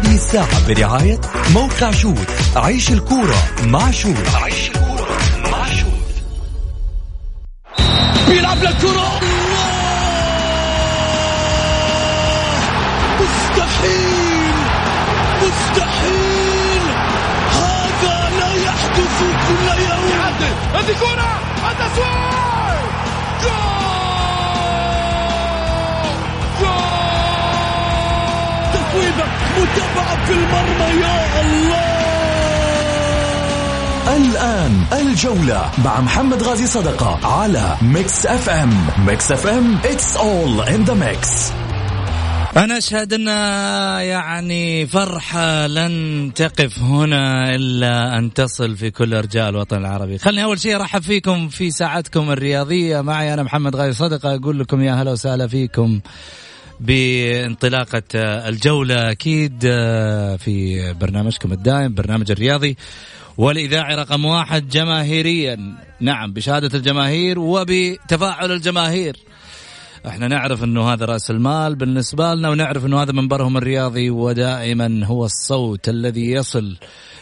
هذه الساعة برعاية موقع شوت عيش الكورة مع شوت عيش الكورة مع شوت بيلعب للكرة مستحيل. مستحيل. هذا لا يحدث كل يوم. هذه كرة التسويق متابعة في المرمى يا الله! الآن الجولة مع محمد غازي صدقة على Mix FM. Mix FM it's all in the mix. أنا أشهد أن يعني فرحة لن تقف هنا إلا أن تصل في كل أرجاء الوطن العربي. خلني أول شيء أرحب فيكم في ساعتكم الرياضية. معي أنا محمد غازي صدقة أقول لكم يا هلا وسهلا فيكم. بانطلاقة الجولة أكيد في برنامجكم الدائم برنامج الرياضي والإذاعي رقم واحد جماهيريا نعم بشهادة الجماهير وبتفاعل الجماهير إحنا نعرف إنه هذا رأس المال بالنسبة لنا ونعرف إنه هذا منبرهم الرياضي ودائما هو الصوت الذي يصل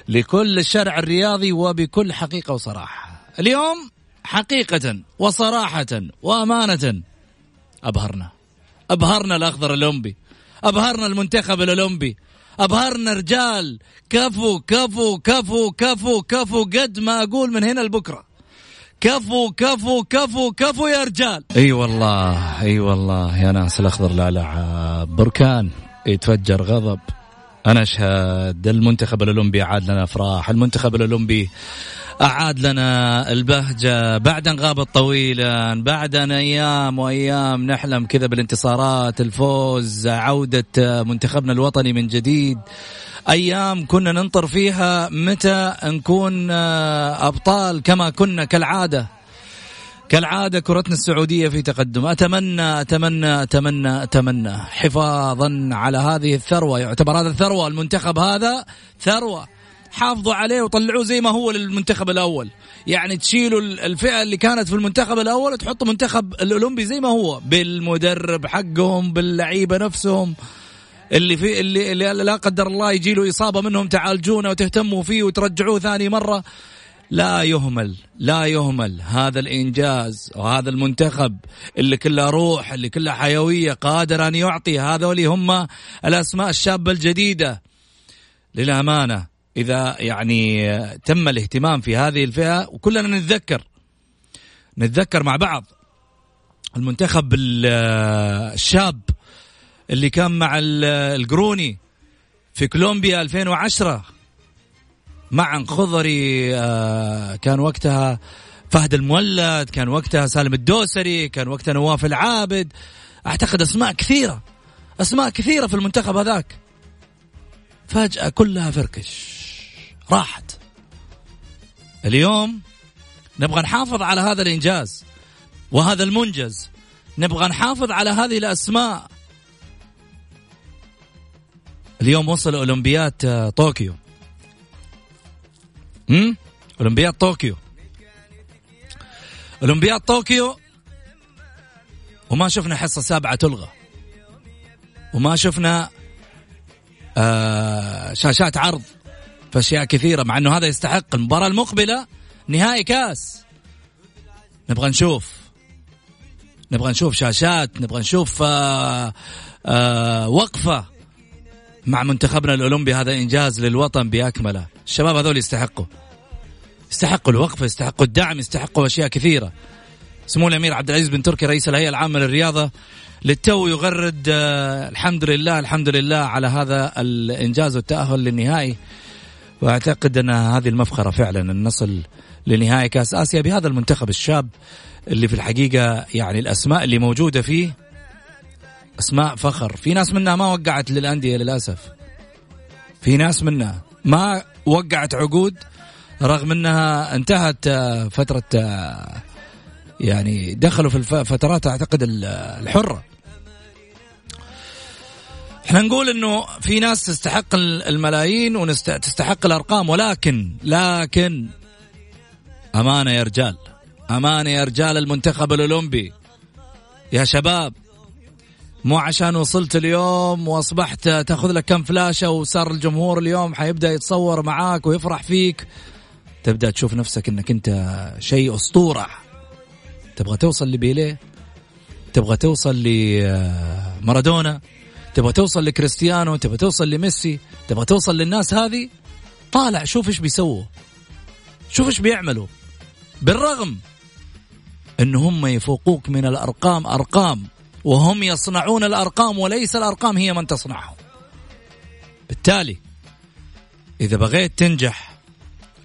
لكل الشارع الرياضي وبكل حقيقة وصراحة. اليوم حقيقة وصراحة وأمانة أبهرنا. أبهرنا الأخضر الأولمبي. أبهرنا المنتخب الأولمبي. أبهرنا رجال كفو كفو كفو كفو كفو قد ما أقول من هنا لبكرة. كفو كفو كفو كفو يا رجال أي أيوة والله أي أيوة والله يا ناس الأخضر لا بركان يتفجر غضب أنا أشهد المنتخب الأولمبي اعاد لنا أفراح المنتخب الأولمبي أعاد لنا البهجة. بعد أن غابت طويلا بعد أن أيام وأيام نحلم كذا بالانتصارات الفوز عودة منتخبنا الوطني من جديد. أيام كنا ننطر فيها متى نكون أبطال كما كنا كالعادة. كالعادة كرتنا السعودية في تقدم. أتمنى أتمنى أتمنى أتمنى حفاظا على هذه الثروة. يعتبر هذا الثروة المنتخب هذا ثروة. حافظوا عليه وطلعوه زي ما هو للمنتخب الأول. يعني تشيلوا الفئة اللي كانت في المنتخب الأول وتحطوا منتخب الأولمبي زي ما هو. بالمدرب حقهم باللعيبة نفسهم. اللي في اللي, اللي لا قدر الله يجي له إصابة منهم تعالجونه وتهتموا فيه وترجعوه ثاني مرة. لا يهمل لا يهمل هذا الإنجاز وهذا المنتخب اللي كله روح اللي كله حيوية قادر أن يعطي هذول هم الأسماء الشابة الجديدة. للأمانة إذا يعني تم الاهتمام في هذه الفئة وكلنا نتذكر نتذكر مع بعض المنتخب الشاب اللي كان مع القروني في كولومبيا 2010 مع خضري آه، كان وقتها فهد المولد كان وقتها سالم الدوسري كان وقتها نواف العابد. أعتقد أسماء كثيرة أسماء كثيرة في المنتخب هذاك. فجأة كلها فركش. راحت اليوم نبغى نحافظ على هذا الإنجاز وهذا المنجز. نبغى نحافظ على هذه الأسماء. اليوم وصل اولمبياد آه، طوكيو. امم اولمبياد طوكيو. اولمبياد طوكيو وما شفنا حصة سابعة تلغى. وما شفنا آه شاشات عرض. في اشياء كثيرة مع إنه هذا يستحق المباراة المقبلة نهائي كاس. نبغى نشوف. نبغى نشوف شاشات نبغى نشوف آه آه وقفة مع منتخبنا الأولمبي. هذا إنجاز للوطن بأكمله. الشباب هذول يستحقوا. يستحقوا الوقفة يستحقوا الدعم يستحقوا أشياء كثيرة. سمو الأمير عبد العزيز بن تركي رئيس الهيئة العامة للرياضة. للتو يغرد آه، الحمد لله الحمد لله على هذا الإنجاز والتأهل للنهائي. وأعتقد أن هذه المفخرة فعلا أن نصل لنهائي كأس آسيا بهذا المنتخب الشاب اللي في الحقيقة يعني الأسماء اللي موجودة فيه أسماء فخر. في ناس منها ما وقعت للأندية للأسف. في ناس منها ما وقعت عقود رغم أنها انتهت آه، فترة آه، يعني دخلوا في الفترات أعتقد الحرة. إحنا نقول إنه في ناس تستحق الملايين وتستحق الأرقام ولكن لكن أمانة يا رجال. أمانة يا رجال المنتخب الأولمبي. يا شباب مو عشان وصلت اليوم وأصبحت تأخذ لك كم فلاشة وصار الجمهور اليوم حيبدأ يتصور معاك ويفرح فيك تبدأ تشوف نفسك إنك أنت شيء أسطورة. تبغى توصل لبيليه؟ تبغى توصل لمارادونا؟ تبغى توصل لكريستيانو تبغى توصل لميسي تبغى توصل للناس هذه؟ طالع شوف إيش بيسووا. شوف إيش بيعملوا. بالرغم إن هم يفوقوك من الأرقام أرقام وهم يصنعون الأرقام وليس الأرقام هي من تصنعهم. بالتالي إذا بغيت تنجح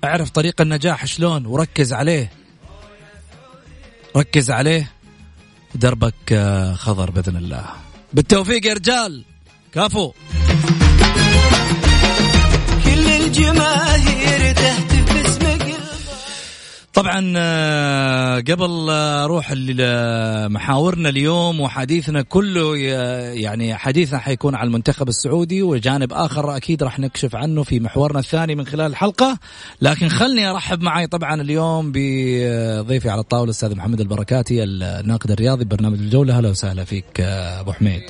أعرف طريق النجاح شلون وركز عليه. ركز عليه دربك خضر بإذن الله. بالتوفيق يا رجال. كفو. كل الجماهير تهتف اسمك طبعا آه، قبل أروح لمحاورنا اليوم وحديثنا كله يعني حديثنا حيكون على المنتخب السعودي وجانب آخر أكيد راح نكشف عنه في محورنا الثاني من خلال الحلقة. لكن خلني أرحب معي طبعا اليوم بضيفي على الطاولة الأستاذ محمد البركاتي الناقد الرياضي ببرنامج الجولة. أهلا وسهلا فيك آه، أبو حميد.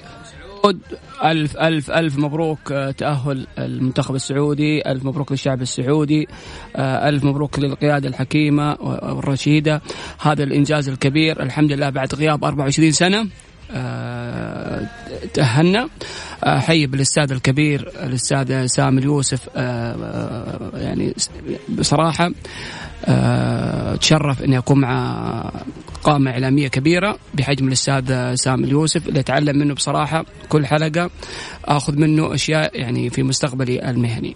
ألف ألف ألف مبروك آه، تأهل المنتخب السعودي. ألف مبروك للشعب السعودي. آه، ألف مبروك للقيادة الحكيمة والرشيدة. هذا الإنجاز الكبير. الحمد لله بعد غياب 24 سنة آه، تأهلنا. حي بالأستاذ الكبير الأستاذ سامي اليوسف. يعني بصراحة تشرف اني اكون مع قامة إعلامية كبيرة بحجم الأستاذ سامي اليوسف اللي أتعلم منه بصراحة كل حلقة أخذ منه أشياء يعني في مستقبلي المهني.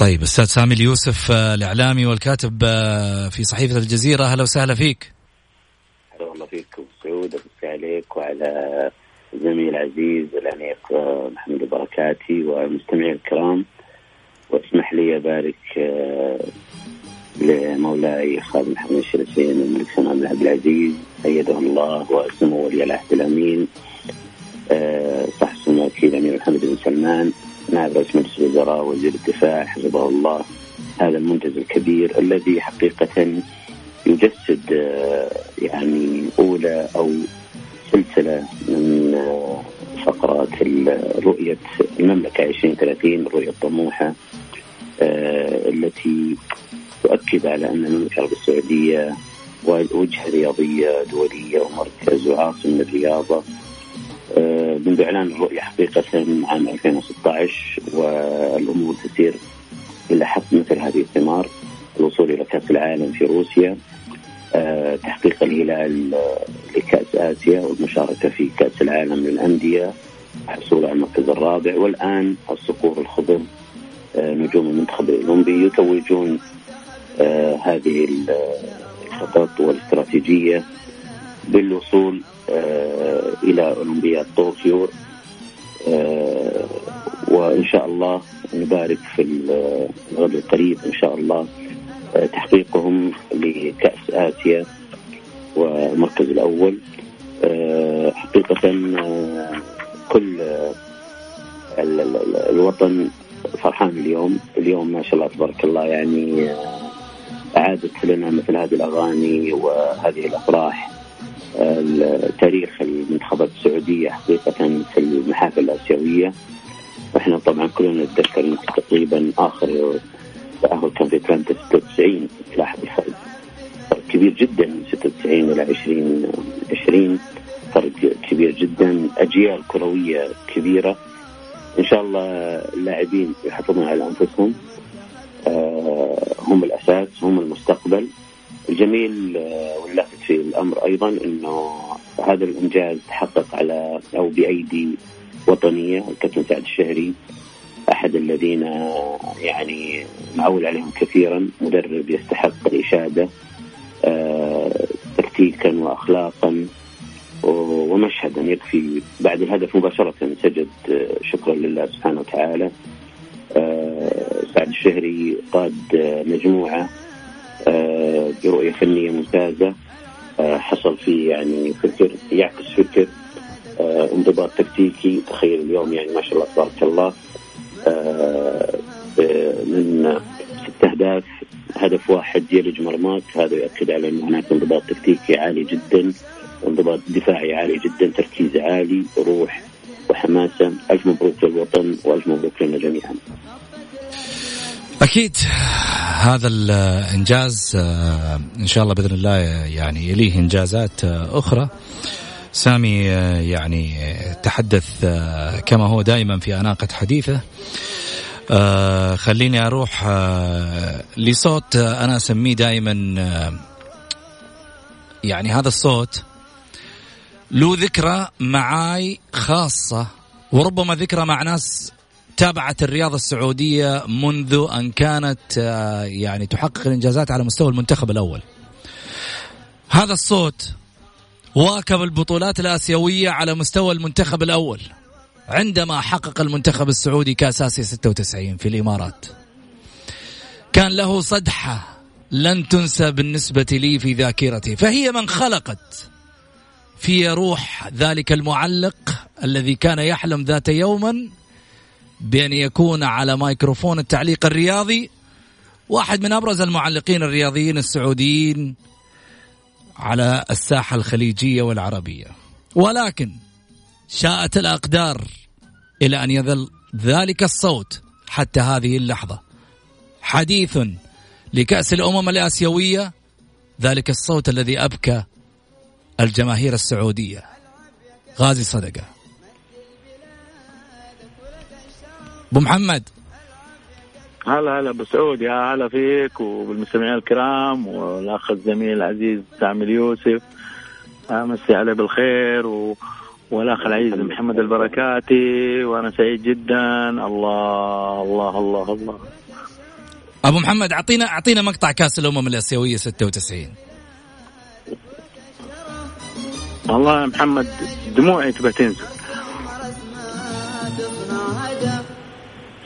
طيب أستاذ سامي اليوسف آه، الإعلامي والكاتب آه، في صحيفة الجزيرة أهلا وسهلا فيك. هلا والله فيكم سعود أمسي عليك وعلى زميل العزيز الأنيق آه، محمد البركاتي والمستمعين الكرام. واسمح لي أبارك لمولاي خالد محمد الشرفين الملك سلمان بن عبد العزيز أيده الله وسمو ولي العهد الأمين أه صح سمو الأكيد أمير محمد بن سلمان نائب رئيس مجلس الوزراء وزير الدفاع حفظه الله هذا المنجز الكبير الذي حقيقة يجسد أه يعني أولى أو سلسلة من فقرات رؤية المملكة 2030 الرؤية الطموحة أه التي تؤكد على أن المملكة العربية السعودية وجهة رياضية دولية ومركز وعاصمة الرياضة. آه، منذ إعلان الرؤية حقيقة عام 2016 والأمور تسير إلى حق مثل هذه الثمار الوصول إلى كأس العالم في روسيا آه، تحقيق الهلال لكأس آسيا والمشاركة في كأس العالم للأندية الحصول على المركز الرابع والآن الصقور الخضر آه، نجوم المنتخب الأولمبي يتوجون آه، هذه الخطط والاستراتيجية بالوصول آه، إلى أولمبياد طوكيو. آه، وإن شاء الله نبارك في الغد القريب إن شاء الله تحقيقهم لكأس آسيا والمركز الأول. حقيقة كل الوطن فرحان اليوم. اليوم ما شاء الله تبارك الله يعني أعادت لنا مثل هذه الأغاني وهذه الأفراح. تاريخ المنتخبات السعودية حقيقة في المحافل الآسيوية. وإحنا طبعا كلنا نتذكر تقريبا آخر تأهل كان في أتلانتا 96 لاحظ الفرق فرق كبير جدا من 96 إلى 2020 فرق كبير جدا. أجيال كروية كبيرة. إن شاء الله اللاعبين يحافظون على أنفسهم. آه، هم الأساس هم المستقبل. الجميل آه، واللافت في الأمر أيضا إنه هذا الإنجاز تحقق على أو بأيدي وطنية. الكابتن سعد الشهري أحد الذين يعني نعول عليهم كثيرا مدرب يستحق الإشادة آه، تكتيكا واخلاقا. ومشهدا يكفي بعد الهدف مباشرة سجد شكرا لله سبحانه وتعالى. سعد الشهري قاد مجموعة آه، برؤية فنية ممتازة. آه، حصل فيه يعني فكر يعكس فكر آه، انضباط تكتيكي. تخيل اليوم يعني ما شاء الله تبارك الله. من ست أهداف هدف واحد يلج مرماك. هذا يؤكد على ان هناك انضباط تكتيكي عالي جدا. انضباط دفاعي عالي جدا تركيز عالي روح وحماسه ألف مبروك للوطن وألف مبروك لنا جميعا. أكيد هذا الإنجاز آه، إن شاء الله بإذن الله يعني يليه إنجازات آه، أخرى. سامي آه، يعني تحدث كما هو دائما في أناقة حديثه. خليني أروح لصوت أنا أسميه دائما يعني هذا الصوت له ذكرى معاي خاصة وربما ذكرى مع ناس تابعت الرياضة السعودية منذ أن كانت آه، يعني تحقق الإنجازات على مستوى المنتخب الأول. هذا الصوت واكب البطولات الآسيوية على مستوى المنتخب الأول عندما حقق المنتخب السعودي كأس آسيا 96 في الإمارات. كان له صدحة لن تنسى بالنسبة لي في ذاكرتي فهي من خلقت في روح ذلك المعلق الذي كان يحلم ذات يوما بأن يكون على ميكروفون التعليق الرياضي. واحد من أبرز المعلقين الرياضيين السعوديين على الساحة الخليجية والعربية. ولكن شاءت الأقدار إلى أن يظل ذلك الصوت حتى هذه اللحظة. حديث لكأس الأمم الآسيوية ذلك الصوت الذي أبكى الجماهير السعودية. غازي صدقة. أبو محمد. هلا هلا أبو سعود. يا هلا فيك وبالمستمعين الكرام والأخ الزميل العزيز سامي يوسف امسي عليه بالخير و... والأخ العزيز محمد البركاتي. وأنا سعيد جدا. الله الله الله الله. أبو محمد اعطينا أعطينا مقطع كأس الأمم الآسيوية 96 والله يا محمد دموعي تبى تنزل.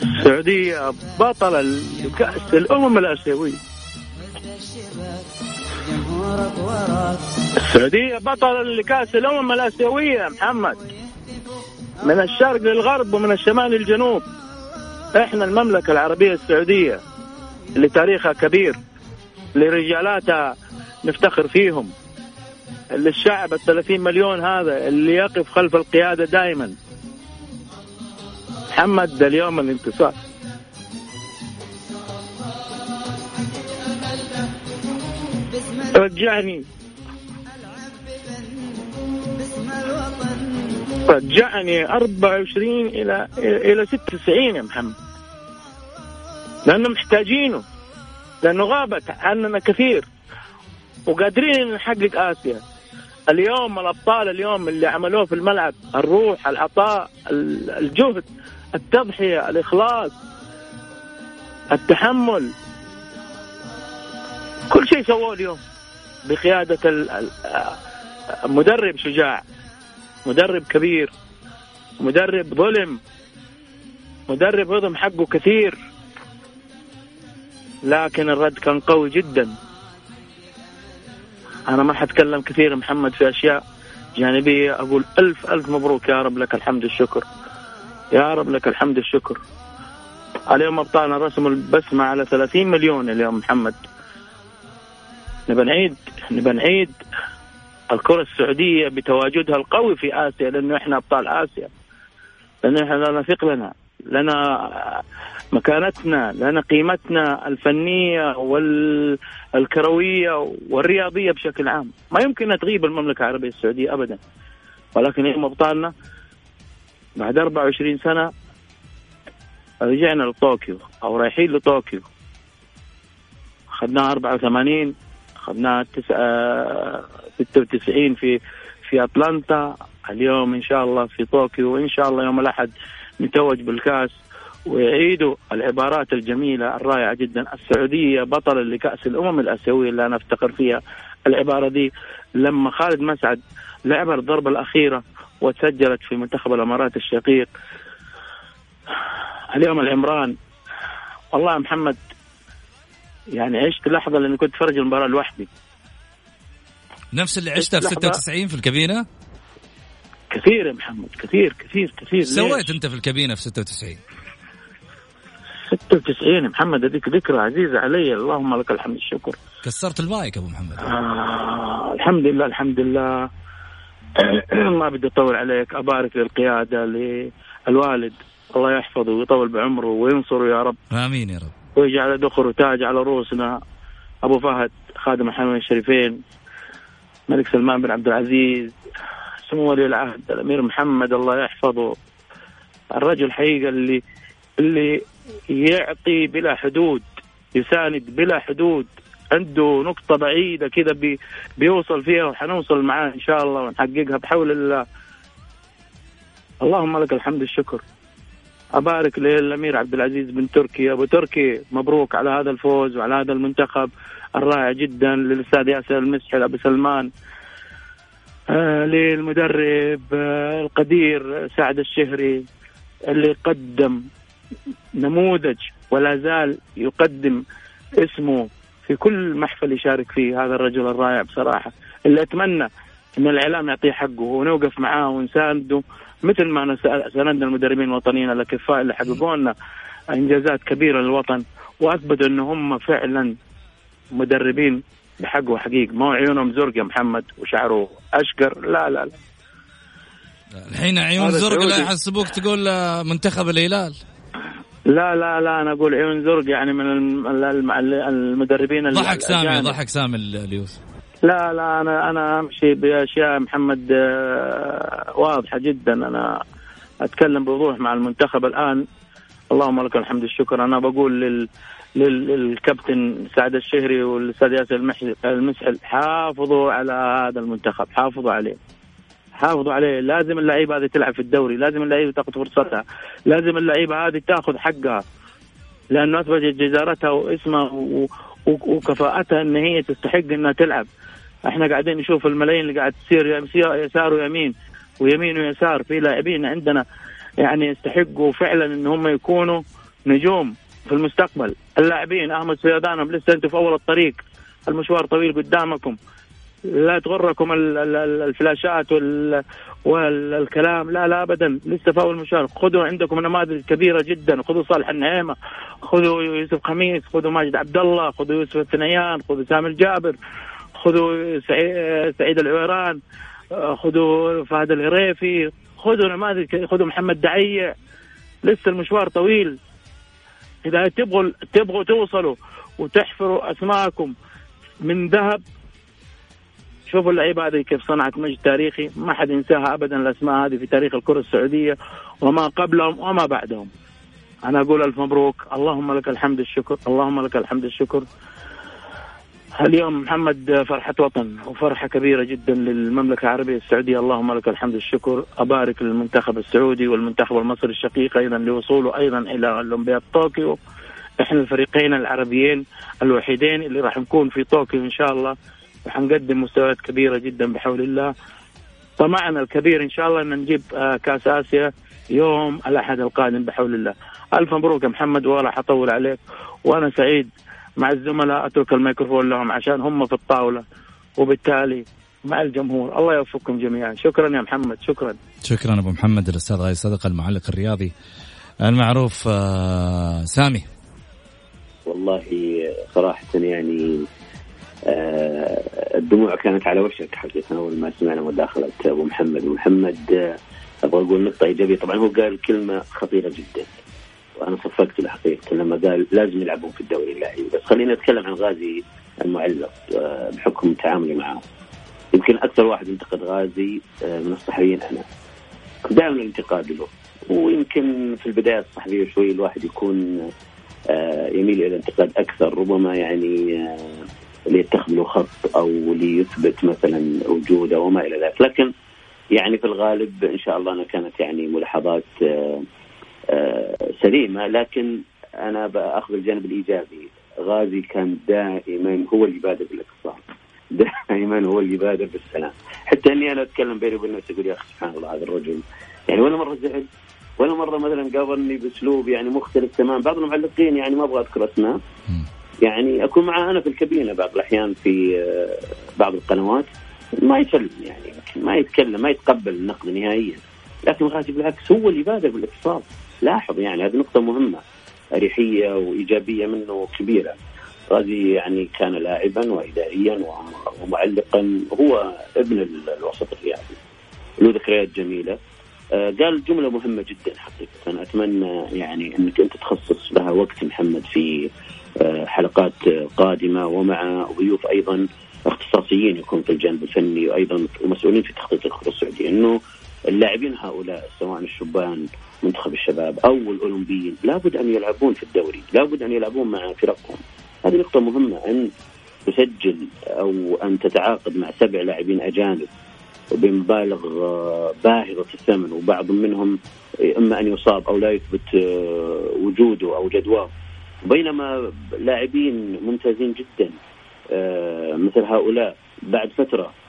السعودية بطل كأس الأمم الآسيوية. السعودية بطل لكأس الأمم الآسيوية محمد. من الشرق للغرب ومن الشمال للجنوب. إحنا المملكة العربية السعودية اللي تاريخها كبير اللي رجالاتها نفتخر فيهم. اللي الشعب الثلاثين مليون هذا اللي يقف خلف القيادة دائما. محمد ده اليوم الانتصار. رجعني. رجعني 24 إلى إلى 96 يا محمد. لأنه محتاجينه. لأنه غابت عننا كثير. وقادرين نحقق آسيا. اليوم الأبطال اليوم اللي عملوه في الملعب الروح العطاء الجهد التضحية الإخلاص التحمل. كل شيء سووه اليوم بقيادة مدرب شجاع مدرب كبير مدرب ظلم مدرب هضم حقه كثير. لكن الرد كان قوي جدا. أنا ما حتكلم كثير محمد في أشياء جانبية. أقول ألف ألف مبروك يا رب لك الحمد الشكر يا رب لك الحمد الشكر اليوم ابطالنا رسموا البسمة على 30 مليون اليوم محمد. نبى نعيد نبى نعيد الكرة السعودية بتواجدها القوي في آسيا لأنه إحنا أبطال آسيا. لأنه إحنا لنا ثقلنا لنا. مكانتنا لنا قيمتنا الفنية والكروية والرياضية بشكل عام. ما يمكن أن تغيب المملكة العربية السعودية أبدا. ولكن يوم أبطالنا بعد 24 سنة رجعنا لطوكيو أو رايحين لطوكيو. أخذناها 84 أخذناها 96 في في أتلانتا اليوم إن شاء الله في طوكيو وإن شاء الله يوم الأحد نتوج بالكاس ويعيدوا العبارات الجميلة الرائعة جدا. السعودية بطل لكأس الأمم الآسيوية اللي أنا أفتخر فيها. العبارة دي لما خالد مسعد لعب الضربة الأخيرة وتسجلت في منتخب الإمارات الشقيق اليوم العمران. والله يا محمد يعني عشت لحظة لأني كنت اتفرج المباراة لوحدي. نفس اللي عشتها في 96 في الكابينة؟ كثير يا محمد كثير كثير كثير. سويت أنت في الكابينة في 96 96 محمد هذيك ذكرى عزيزة علي. اللهم لك الحمد الشكر. كسرت المايك أبو محمد. آه الحمد لله الحمد لله. ما بدي أطول عليك أبارك للقيادة للوالد. الله يحفظه ويطول بعمره وينصره يا رب. آمين يا رب. ويجعل دخر وتاج على رؤوسنا. أبو فهد خادم الحرمين الشريفين الملك سلمان بن عبد العزيز. سمو ولي العهد الأمير محمد الله يحفظه. الرجل حقيقة اللي اللي يعطي بلا حدود يساند بلا حدود عنده نقطة بعيدة كذا بي بيوصل فيها وحنوصل معاه إن شاء الله ونحققها بحول الله. اللهم لك الحمد الشكر. أبارك للأمير عبد العزيز بن تركي. أبو تركي مبروك على هذا الفوز وعلى هذا المنتخب الرائع جدا للأستاذ ياسر المسحل أبو سلمان. للمدرب آه القدير سعد الشهري اللي قدم نموذج ولا زال يقدم اسمه في كل محفل يشارك فيه هذا الرجل الرائع بصراحة اللي أتمنى إن الإعلام يعطيه حقه ونوقف معاه ونسانده مثل ما ساندنا المدربين الوطنيين الاكفاء اللي حققوا لنا إنجازات كبيرة للوطن وأثبتوا إن هم فعلا مدربين بحق وحقيق. ما عيونهم زرق يا محمد وشعره أشقر. لا لا لا. الحين عيون زرق لا يحسبوك تقول منتخب الهلال. لا لا لا أنا أقول عيون زرق يعني من المدربين ضحك سامي ضحك سامي اليوسف. لا لا أنا أنا أمشي بأشياء محمد آه، واضحة جدا. أنا أتكلم بوضوح مع المنتخب الآن. اللهم لك الحمد الشكر. أنا بقول لل للكابتن سعد الشهري والأستاذ ياسر المسحل. حافظوا على هذا المنتخب حافظوا عليه. حافظوا عليه. لازم اللعيبة هذه تلعب في الدوري لازم اللعيبة تأخذ فرصتها لازم اللعيبة هذه تأخذ حقها. لأنه اثبتت جدارتها واسمها وكفاءتها إن هي تستحق إنها تلعب. إحنا قاعدين نشوف الملايين اللي قاعد تصير يسار ويمين ويمين ويسار. في لاعبين عندنا يعني يستحقوا فعلا إن هم يكونوا نجوم. في المستقبل. اللاعبين أحمد سيادانهم لسه أنتم في أول الطريق. المشوار طويل قدامكم. لا تغركم الفلاشات والكلام لا لا ابدا. لسه في أول مشوار. خذوا عندكم نماذج كبيرة جدا. خذوا صالح النعيمة. خذوا يوسف خميس. خذوا ماجد عبد الله خذوا يوسف الثنيان. خذوا سامي الجابر. خذوا سعيد العويران. خذوا فهد الهريفي خذوا نماذج خذوا محمد دعيع لسه المشوار طويل. إذا تبغوا تبغوا توصلوا وتحفروا أسماءكم من ذهب شوفوا اللعيبة هذه كيف صنعت مجد تاريخي. ما حد ينساها ابدا الأسماء هذه في تاريخ الكرة السعودية وما قبلهم وما بعدهم. أنا أقول ألف مبروك. اللهم لك الحمد الشكر. اللهم لك الحمد الشكر. اليوم محمد فرحة وطن وفرحة كبيرة جدا للمملكة العربية السعودية. اللهم لك الحمد الشكر أبارك للمنتخب السعودي والمنتخب المصري الشقيق أيضا لوصوله أيضا إلى أولمبياد طوكيو. إحنا الفريقين العربيين الوحيدين اللي راح نكون في طوكيو إن شاء الله. وحنقدم مستويات كبيرة جدا بحول الله. طمعنا الكبير إن شاء الله إن نجيب آه، كأس آسيا يوم الأحد القادم بحول الله. ألف مبروك يا محمد ولا حطول عليك. وأنا سعيد مع الزملاء أترك الميكروفون لهم عشان هم في الطاولة وبالتالي مع الجمهور. الله يوفقكم جميعا. شكرا يا محمد. شكرا. شكرا أبو محمد الأستاذ غاي صدقه المعلق الرياضي المعروف آه، سامي. والله صراحة يعني آه، الدموع كانت على وشك حقيقة أول ما سمعنا مداخلة أبو محمد. ومحمد آه، أبغى أقول نقطة إيجابية. طبعا هو قال كلمة خطيرة جدا. وأنا صفقت له حقيقه لما قال لازم يلعبون في الدوري اللاعبين بس خلينا نتكلم عن غازي المعلق آه، بحكم تعاملي معه. يمكن أكثر واحد انتقد غازي من الصحفيين أنا دائما الانتقاد له. ويمكن في البدايات الصحفية شوي الواحد يكون يميل إلى الانتقاد أكثر ربما يعني ليتخذ له خط أو ليثبت مثلا وجوده وما إلى ذلك. لكن يعني في الغالب إن شاء الله أنها كانت يعني ملاحظات آه، آه، سليمة لكن أنا بأخذ الجانب الإيجابي. غازي كان دائما هو اللي يبادر بالاتصال دائما هو اللي يبادر بالسلام. حتى إني أنا أتكلم بيني وبين نفسي أقول يا أخي سبحان الله هذا الرجل يعني ولا مرة زعل ولا مرة مثلا قابلني بأسلوب يعني مختلف تمام بعض المعلقين يعني ما أبغى أذكر أسماء. يعني أكون معه أنا في الكابينة بعض الأحيان في آه، بعض القنوات. ما يسلم يعني ما يتكلم ما يتقبل النقد نهائيا. لكن غازي بالعكس هو اللي بادر بالاتصال لاحظ يعني هذه نقطة مهمة أريحية وإيجابية منه كبيره غازي يعني كان لاعبا واداريا ومعلقا هو ابن الوسط الرياضي. له ذكريات جميلة. آه، قال جملة مهمة جدا حقيقة. أتمنى يعني أنك أنت تخصص لها وقت محمد في آه، حلقات قادمة ومع ضيوف أيضا اختصاصيين يكون في الجانب الفني وأيضا مسؤولين في تخطيط الكره السعوديه إنه اللاعبين هؤلاء سواء الشبان منتخب الشباب أو الأولمبيين لابد أن يلعبون في الدوري، لابد أن يلعبون مع فرقهم. هذه نقطة مهمة أن تسجل أو أن تتعاقد مع سبع لاعبين أجانب بمبالغ باهظة الثمن وبعض منهم إما أن يصاب أو لا يثبت آه، وجوده أو جدواه بينما لاعبين ممتازين جدا آه، مثل هؤلاء بعد فترة آه،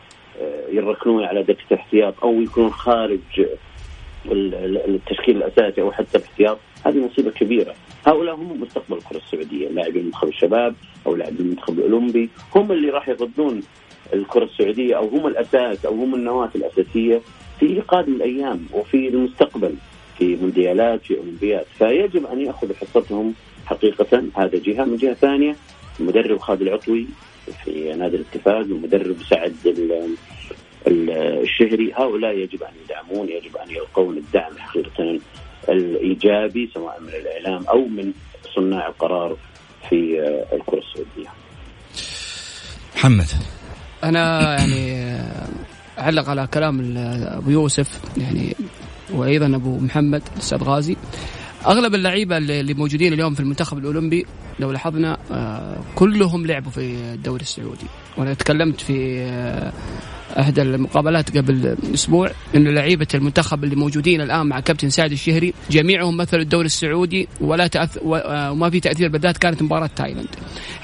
يركنون على دكه الاحتياط أو يكونون خارج التشكيل الأساسي أو حتى الاحتياط. هذه مصيبة كبيرة. هؤلاء هم مستقبل الكرة السعودية. لاعبين منتخب الشباب أو لاعبين المنتخب الأولمبي. هم اللي راح يغذون الكرة السعودية أو هم الأساس أو هم النواة الأساسية في قادم الأيام وفي المستقبل في مونديالات في أولمبيات. فيجب أن يأخذوا حصتهم حقيقة. هذا جهة. من جهة ثانية المدرب خالد العطوي في نادي الاتفاق والمدرب سعد الشهري. هؤلاء يجب أن يدعمون يجب أن يلقون الدعم حقيقة الإيجابي سواء من الإعلام أو من صناع القرار في الكرة السعودية. محمد. أنا يعني أعلق على كلام أبو يوسف يعني وأيضا أبو محمد الأستاذ غازي. أغلب اللعيبة اللي موجودين اليوم في المنتخب الأولمبي لو لاحظنا آه، كلهم لعبوا في الدوري السعودي. وأنا تكلمت في آه، احدى المقابلات قبل أسبوع انه لعيبة المنتخب اللي موجودين الآن مع كابتن سعد الشهري جميعهم مثلوا الدوري السعودي ولا تأث... آه، وما في تأثير بالذات كانت مباراة تايلاند.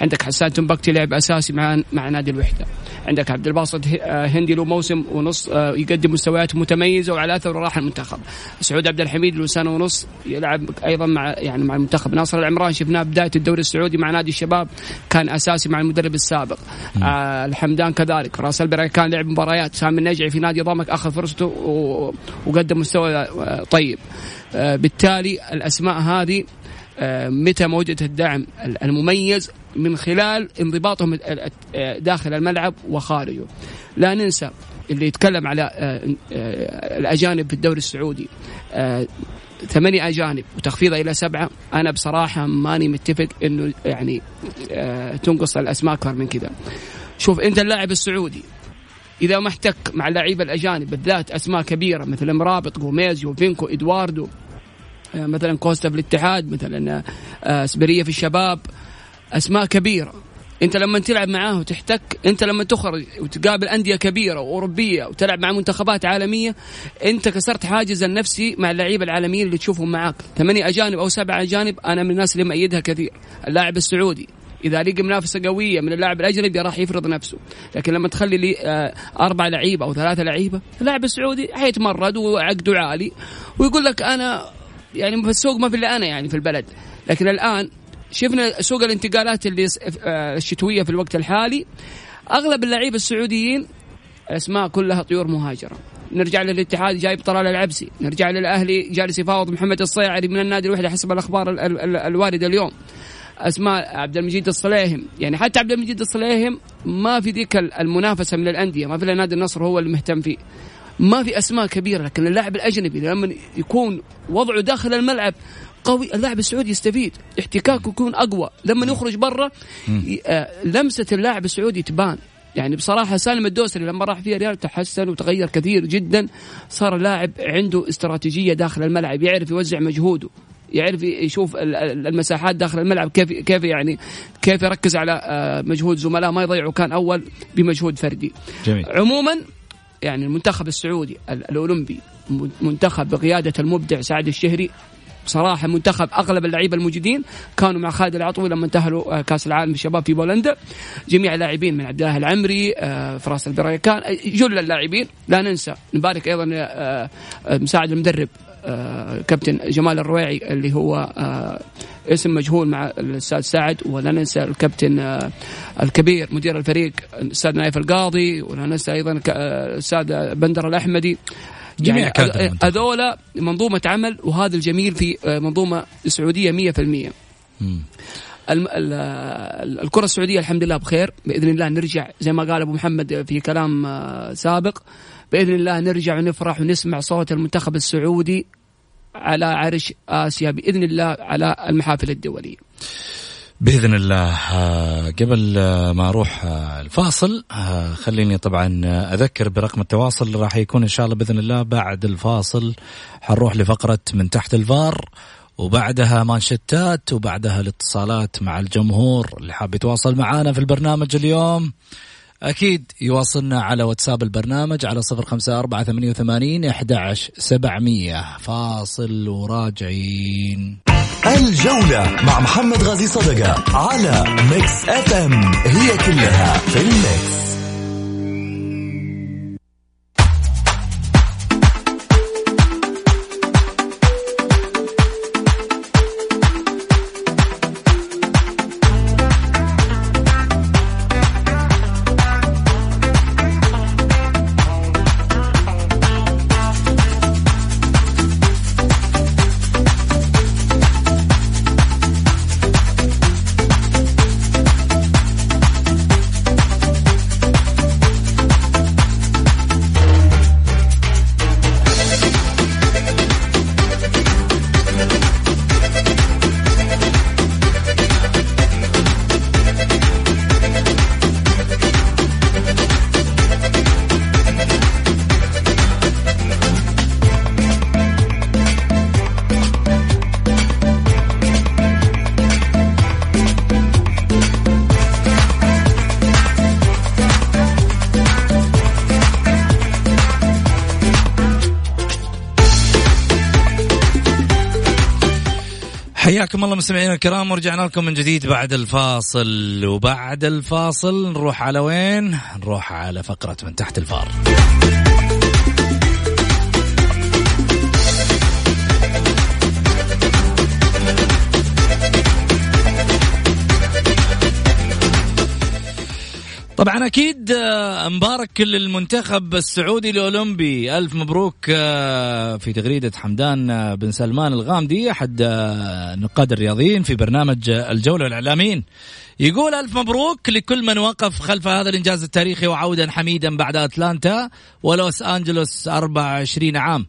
عندك حسان تنبكتي لعب أساسي مع مع نادي الوحدة. عندك عبد الباسط آه، هندي له موسم ونص آه، يقدم مستويات متميزة وعلى اثره راح المنتخب. سعود عبد الحميد له سنه ونص يلعب أيضا مع يعني مع المنتخب. ناصر العمران شفناه بداية الدوري السعودي مع نادي الشباب كان أساسي مع المدرب السابق. آه الحمدان كذلك. راس البركان لعب مباريات. سامي النجعي في نادي ضمك أخذ فرصته وقدم مستوى آه، طيب. آه، بالتالي الأسماء هذه آه، متى ما الدعم المميز من خلال انضباطهم داخل الملعب وخارجه. لا ننسى اللي يتكلم على الأجانب في الدوري السعودي. ثمانية أجانب وتخفيضها إلى سبعة. أنا بصراحة ماني متفق إنه يعني تنقص الأسماء أكثر من كذا. شوف أنت اللاعب السعودي إذا ما احتك مع اللعيبة الأجانب بالذات أسماء كبيرة مثل مرابط جوميز فينكو إدواردو آه، مثلا كوستا في الاتحاد مثلا آه، اسبريه في الشباب أسماء كبيرة. أنت لما تلعب معاه وتحتك أنت لما تخرج وتقابل أندية كبيرة وأوروبية وتلعب مع منتخبات عالمية أنت كسرت حاجز النفسي مع اللعيبة العالميين اللي تشوفهم معاك. ثمانية أجانب أو سبعة أجانب أنا من الناس اللي مأيدها كثير. اللاعب السعودي. إذا لقى منافسة قوية من اللاعب الأجنبي راح يفرض نفسه. لكن لما تخلي لي آه، أربع لعيبة أو ثلاثة لعيبة اللاعب السعودي حيتمرد وعقده عالي ويقول لك أنا يعني في السوق ما في إلا أنا يعني في البلد. لكن الآن شفنا سوق الانتقالات اللي آه، الشتوية في الوقت الحالي. أغلب اللعيبة السعوديين أسماء كلها طيور مهاجرة. نرجع للاتحاد جايب طلال العبسي. نرجع للأهلي جالس يفاوض محمد الصيعري من النادي الوحدة حسب الأخبار الواردة اليوم. أسماء عبد المجيد الصليهم. يعني حتى عبد المجيد الصليهم ما في ذيك المنافسة من الأندية ما في نادي النصر هو اللي مهتم فيه. ما في أسماء كبيرة لكن اللاعب الأجنبي لما يكون وضعه داخل الملعب قوي اللاعب السعودي يستفيد. احتكاكه يكون أقوى. لما يخرج برا آه، لمسة اللاعب السعودي تبان. يعني بصراحة سالم الدوسري لما راح فيها ريال تحسن وتغير كثير جدا. صار لاعب عنده استراتيجية داخل الملعب يعرف يوزع مجهوده. يعرف يشوف المساحات داخل الملعب كيف كيف يعني كيف يركز على آه، مجهود زملاء ما يضيعوا كان أول بمجهود فردي. جميل. عموما يعني المنتخب السعودي الأولمبي منتخب بقيادة المبدع سعد الشهري بصراحه منتخب أغلب اللعيبة الموجودين كانوا مع خالد العطوي لما انتهوا آه، كأس العالم الشباب في بولندا. جميع اللاعبين من عبد الله العمري آه، فراس البريكان جل اللاعبين. لا ننسى نبارك أيضا مساعد المدرب كابتن جمال الرويعي اللي هو آه، اسم مجهول مع الأستاذ سعد ولا ننسى الكابتن آه، الكبير مدير الفريق الأستاذ نايف القاضي ولا ننسى أيضا الأستاذ بندر الأحمدي. يعني هذولا منظومة عمل وهذا الجميل في منظومة سعودية 100% الكرة السعودية الحمد لله بخير بإذن الله نرجع زي ما قال أبو محمد في كلام سابق. بإذن الله نرجع ونفرح ونسمع صوت المنتخب السعودي على عرش آسيا بإذن الله على المحافل الدولية. بإذن الله. آه، قبل آه، ما أروح آه، الفاصل خليني طبعا أذكر برقم التواصل اللي راح يكون إن شاء الله بإذن الله بعد الفاصل. حنروح لفقرة من تحت الفار وبعدها مانشتات وبعدها الاتصالات مع الجمهور اللي حاب يتواصل معنا في البرنامج اليوم. أكيد يواصلنا على واتساب البرنامج على صفر خمسة أربعة ثمانية وثمانين أحد سبعمية. فاصل وراجعين. الجولة مع محمد غازي صدقة على ميكس أف أم. هي كلها في الميكس. حياكم الله مستمعينا الكرام ورجعنا لكم من جديد بعد الفاصل وبعد الفاصل نروح على وين؟ نروح على فقرة من تحت الفار. طبعا أكيد آه، مبارك للمنتخب السعودي الأولمبي. ألف مبروك آه، في تغريدة حمدان آه، بن سلمان الغامدي أحد النقاد الرياضيين في برنامج الجولة الإعلاميين. يقول ألف مبروك لكل من وقف خلف هذا الإنجاز التاريخي وعودا حميدا بعد أتلانتا ولوس أنجلوس 24 عام.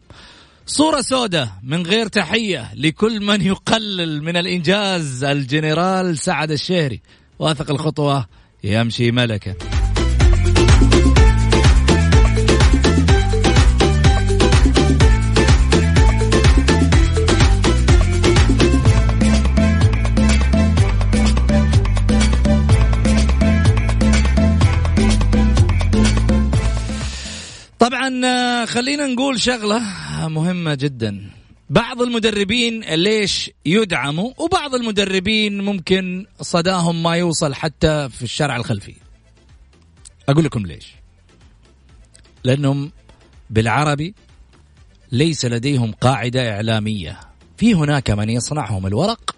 صورة سوداء من غير تحية لكل من يقلل من الإنجاز. الجنرال سعد الشهري واثق الخطوة يمشي ملكا طبعا آه، خلينا نقول شغلة مهمة جدا. بعض المدربين ليش يدعموا وبعض المدربين ممكن صداهم ما يوصل حتى في الشارع الخلفي. أقول لكم ليش. لأنهم بالعربي ليس لديهم قاعدة إعلامية. في هناك من يصنعهم الورق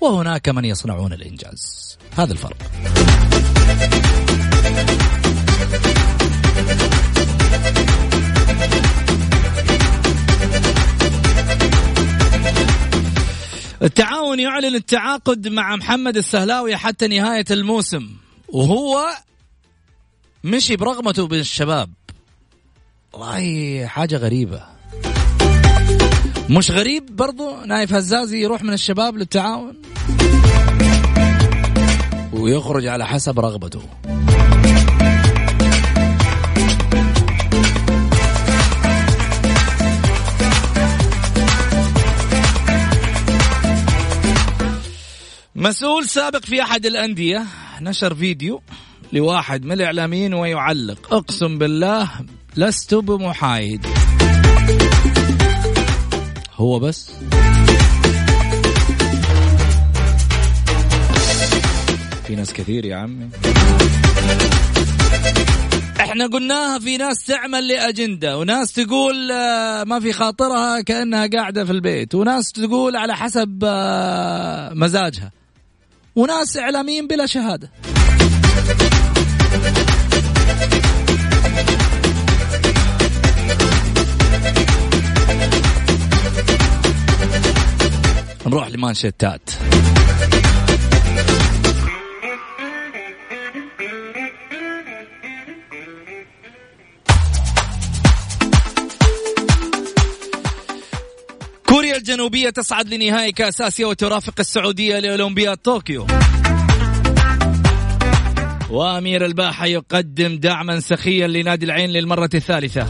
وهناك من يصنعون الإنجاز. هذا الفرق. التعاون يعلن التعاقد مع محمد السهلاوي حتى نهاية الموسم. وهو مشي برغبته بالشباب. والله حاجة غريبة. مش غريب برضو نايف هزازي يروح من الشباب للتعاون؟ ويخرج على حسب رغبته. مسؤول سابق في أحد الأندية نشر فيديو لواحد من الإعلاميين ويعلق أقسم بالله لست بمحايد. هو بس؟ في ناس كثير يا عمي. إحنا قلناها في ناس تعمل لأجندة وناس تقول آه، ما في خاطرها كأنها قاعدة في البيت وناس تقول على حسب آه، مزاجها. وناس إعلاميين بلا شهادة. نروح لمانشيتات. كوريا الجنوبية تصعد لنهائي كأس آسيا وترافق السعودية لأولمبياد طوكيو. وأمير الباحة يقدم دعما سخيا لنادي العين للمرة الثالثة.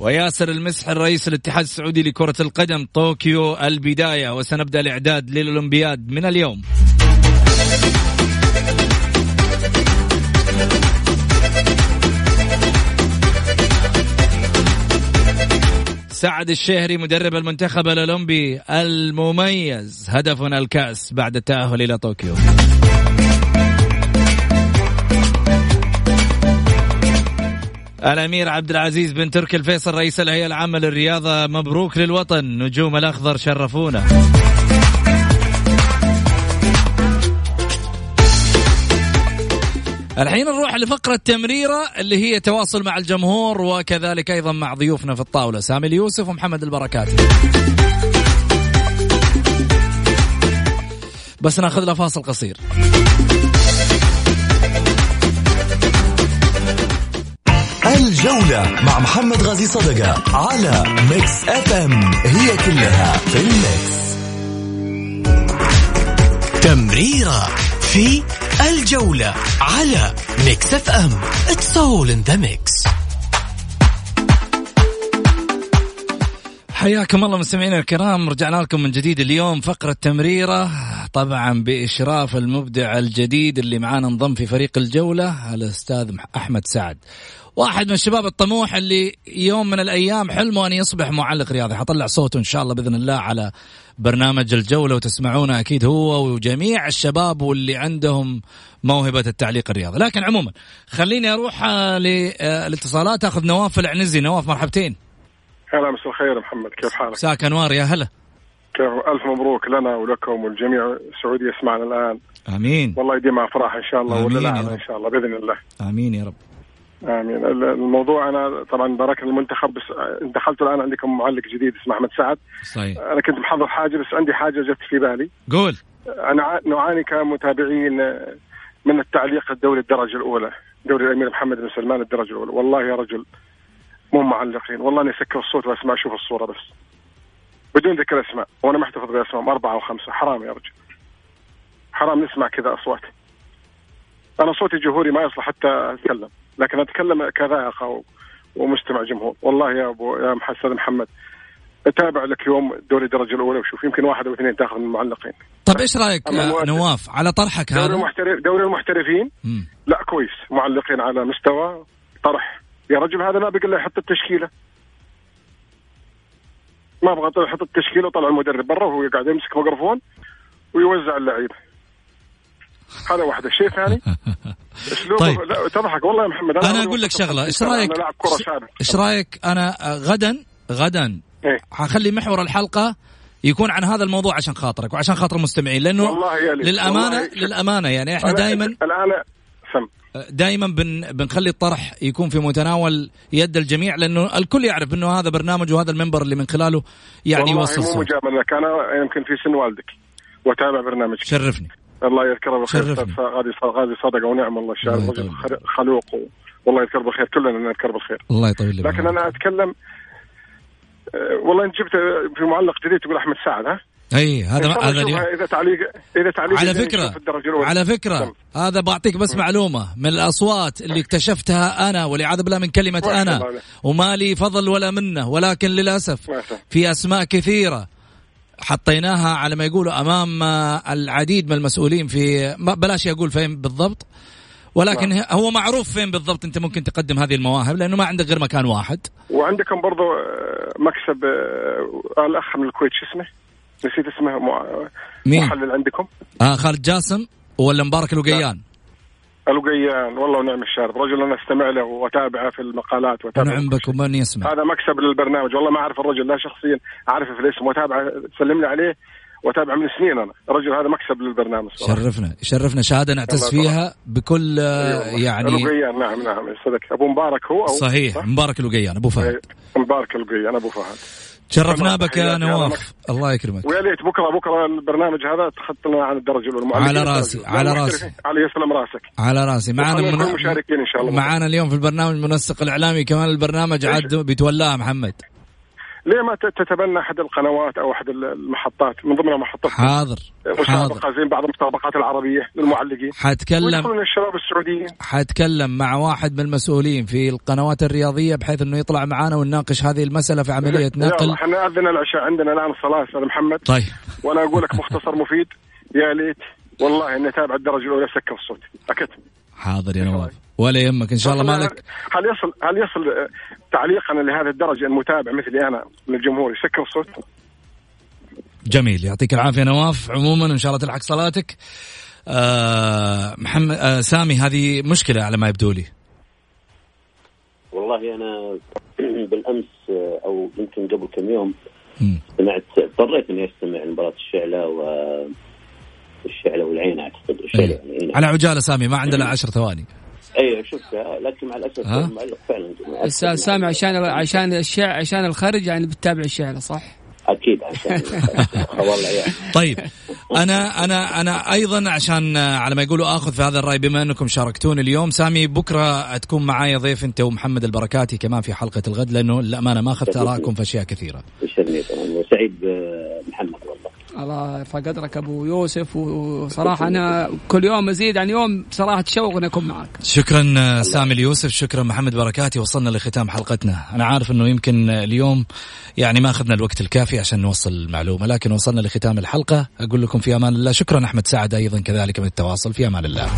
وياسر المسح الرئيس الاتحاد السعودي لكرة القدم طوكيو البداية وسنبدأ الإعداد للأولمبياد من اليوم. سعد الشهري مدرب المنتخب الأولمبي المميز هدفنا الكأس بعد التأهل إلى طوكيو. الأمير عبد العزيز بن تركي الفيصل رئيس الهيئة العامة للرياضة مبروك للوطن نجوم الأخضر شرفونا. الحين نروح لفقرة تمريرة اللي هي تواصل مع الجمهور وكذلك أيضا مع ضيوفنا في الطاولة سامي اليوسف ومحمد البركاتي بس ناخذ له فاصل قصير. الجولة مع محمد غازي صدقة على ميكس اف ام هي كلها في الميكس تمريرة. في الجولة على ميكس اف ام اتس اول ان ذا ميكس حياكم الله مستمعينا الكرام. رجعنا لكم من جديد اليوم. فقرة تمريرة طبعا بإشراف المبدع الجديد اللي معانا انضم في فريق الجولة الأستاذ أحمد سعد. واحد من الشباب الطموح اللي يوم من الأيام حلمه أن يصبح معلق رياضي. حطلع صوته إن شاء الله بإذن الله على برنامج الجولة وتسمعونه أكيد هو وجميع الشباب واللي عندهم موهبة التعليق الرياضي. لكن عموما خليني أروح آه، للاتصالات. أخذ نواف العنزي. نواف مرحبتين. هلا مساء الخير محمد. كيف حالك؟ مساك أنوار يا هلا. كيف؟ ألف مبروك لنا ولكم والجميع السعوديه يسمعنا الآن. آمين. والله يديم افراح إن شاء الله ولا إن شاء الله بإذن الله. آمين يا رب. امين الموضوع أنا طبعا بارك المنتخب بس دخلت الآن عندكم معلق جديد اسمه أحمد سعد. صحيح. أنا كنت محضر حاجة بس عندي حاجة جت في بالي. قول. أنا نعاني كمتابعين من التعليق الدوري الدرجة الأولى دوري الأمير محمد بن سلمان الدرجة الأولى. والله يا رجل مو معلقين. والله أني أسكر الصوت وأسمع أشوف الصورة بس. بدون ذكر اسماء وأنا محتفظ باسمائهم أربعة أو خمسة. حرام يا رجل. حرام نسمع كذا أصوات. أنا صوتي جمهوري ما يصلح حتى أتكلم. لكن أتكلم كذائقه ومستمع جمهور. والله يا ابو يا أستاذ محمد أتابع لك يوم دوري الدرجة الأولى وشوف يمكن واحد أو اثنين تاخذ من المعلقين. طيب إيش رأيك نواف؟ على طرحك هذا. دوري المحترف دوري المحترفين؟ مم. لا كويس. معلقين على مستوى طرح. يا رجل هذا ما بقى يحط التشكيلة. ما أبغى يحط التشكيلة وطلع المدرب برا وهو قاعد يمسك ميكروفون ويوزع اللعيبه هذا واحد. الشيء ثاني؟ أسلوبه؟ طيب. لا تضحك والله يا محمد. أنا, أنا أقول لك شغلة. إيش رأيك؟ إيش رأيك؟ أنا غدا غدا إيه؟ حخلي محور الحلقة يكون عن هذا الموضوع عشان خاطرك وعشان خاطر المستمعين لأنه والله للامانه والله للأمانة يعني إحنا دائما الآن سم. دائما بن بنخلي الطرح يكون في متناول يد الجميع لأنه الكل يعرف إنه هذا برنامج وهذا المنبر اللي من خلاله يعني يوصل والله مو مجاملة. أنا يمكن في سن والدك واتابع برنامجك. شرفني. الله يذكره بالخير. غادي غادي صدقة ونعم الله الشاعر رجل خلوق. والله يذكره بالخير. كلنا نذكره بالخير. الله يطول لك لكن أنا أتكلم أه، والله انت جبت في معلق جديد تقول أحمد سعد ها؟ إي هذا هذا إذا تعليق إذا تعليق على فكرة على فكرة سم. هذا بعطيك بس. معلومة. من الأصوات اللي اكتشفتها أنا والعياذ بالله من كلمة أنا وما لي فضل ولا منة ولكن للأسف في أسماء كثيرة. حطيناها على ما يقولوا أمام العديد من المسؤولين في بلاش أقول فين بالضبط ولكن نعم. هو معروف فين بالضبط أنت ممكن تقدم هذه المواهب لأنه ما عندك غير مكان واحد وعندكم برضو آه، مكسب آه، الأخ من الكويت شو اسمه؟ نسيت اسمه مين؟ محلل عندكم آه خالد جاسم ولا مبارك الوقيان؟ الوقيان والله ونعم الشارب. رجل أنا أستمع له وأتابعه في المقالات واتابعه نعم بك ومن يسمع. هذا مكسب للبرنامج. والله ما أعرف الرجل لا شخصيا أعرفه في الاسم. واتابعه تسلم لي عليه واتابعه من سنين أنا. الرجل هذا مكسب للبرنامج صراحة. شرفنا شرفنا. شهادة نعتز فيها بكل أيوة. يعني الوقيان نعم نعم صدق أبو مبارك هو أو صحيح. صح؟ مبارك الوقيان أبو فهد. مبارك الوقيان أبو فهد. شرفنا بك يا نواف. الله يكرمك. ويا ليت بكرة بكرة البرنامج هذا تخط لنا عن الدرجة الاولى على راسي على راسي. على يسلم راسك. على راسي. معنا من... مشاركين إن شاء الله. معنا اليوم في البرنامج المنسق الإعلامي كمان البرنامج عاد بيتولاه محمد. ليه ما تتبنى أحد القنوات أو أحد المحطات؟ من ضمن المحطات حاضر مسابقه زي بعض المسابقات العربية للمعلقين. حتكلم الشباب السعوديين. حتكلم مع واحد من المسؤولين في القنوات الرياضية بحيث إنه يطلع معنا ونناقش هذه المسألة في عملية نقل. إحنا أذن العشاء عندنا الآن الصلاه أستاذ محمد. طيب. وأنا أقول لك مختصر مفيد يا ليت والله إني أتابع الدرجة الأولى سكر الصوت. أكيد حاضر يا نواف. ولا يهمك إن شاء الله مالك. هل يصل هل يصل تعليقا لهذه الدرجة المتابع مثلي أنا من الجمهور؟ يسكر الصوت؟ جميل يعطيك العافية نواف. عموما إن شاء الله تلحق صلاتك. آه محمد آه سامي هذه مشكلة على ما يبدو لي. والله أنا بالأمس أو يمكن قبل كم يوم سمعت اضطريت إني أستمع لمباراة الشعلة و الشعلة والعين أعتقد. الشعلة يعني على عجالة سامي ما عندنا عشر ثواني. أيوه شفتها لكن مع الأسف المعلق فعلا أستاذ سامي عشان عشان الشعر عشان الخرج يعني بتتابع الشعر صح؟ أكيد عشان والله يعني. طيب أنا أنا أنا أيضا عشان على ما يقولوا آخذ في هذا الرأي بما أنكم شاركتوني اليوم سامي بكرة تكون معايا ضيف أنت ومحمد البركاتي كمان في حلقة الغد لأنه للأمانة ما أخذت اراءكم في أشياء كثيرة. وسعيد محمد والله. الله يرفع قدرك أبو يوسف وصراحة أنا كل يوم مزيد عن يوم صراحة تشوق إني أكون معك. شكرا سامي اليوسف شكرا محمد بركاتي وصلنا لختام حلقتنا، أنا عارف إنه يمكن اليوم يعني ما أخذنا الوقت الكافي عشان نوصل المعلومة لكن وصلنا لختام الحلقة أقول لكم في أمان الله شكرا أحمد سعد أيضا كذلك من التواصل في أمان الله.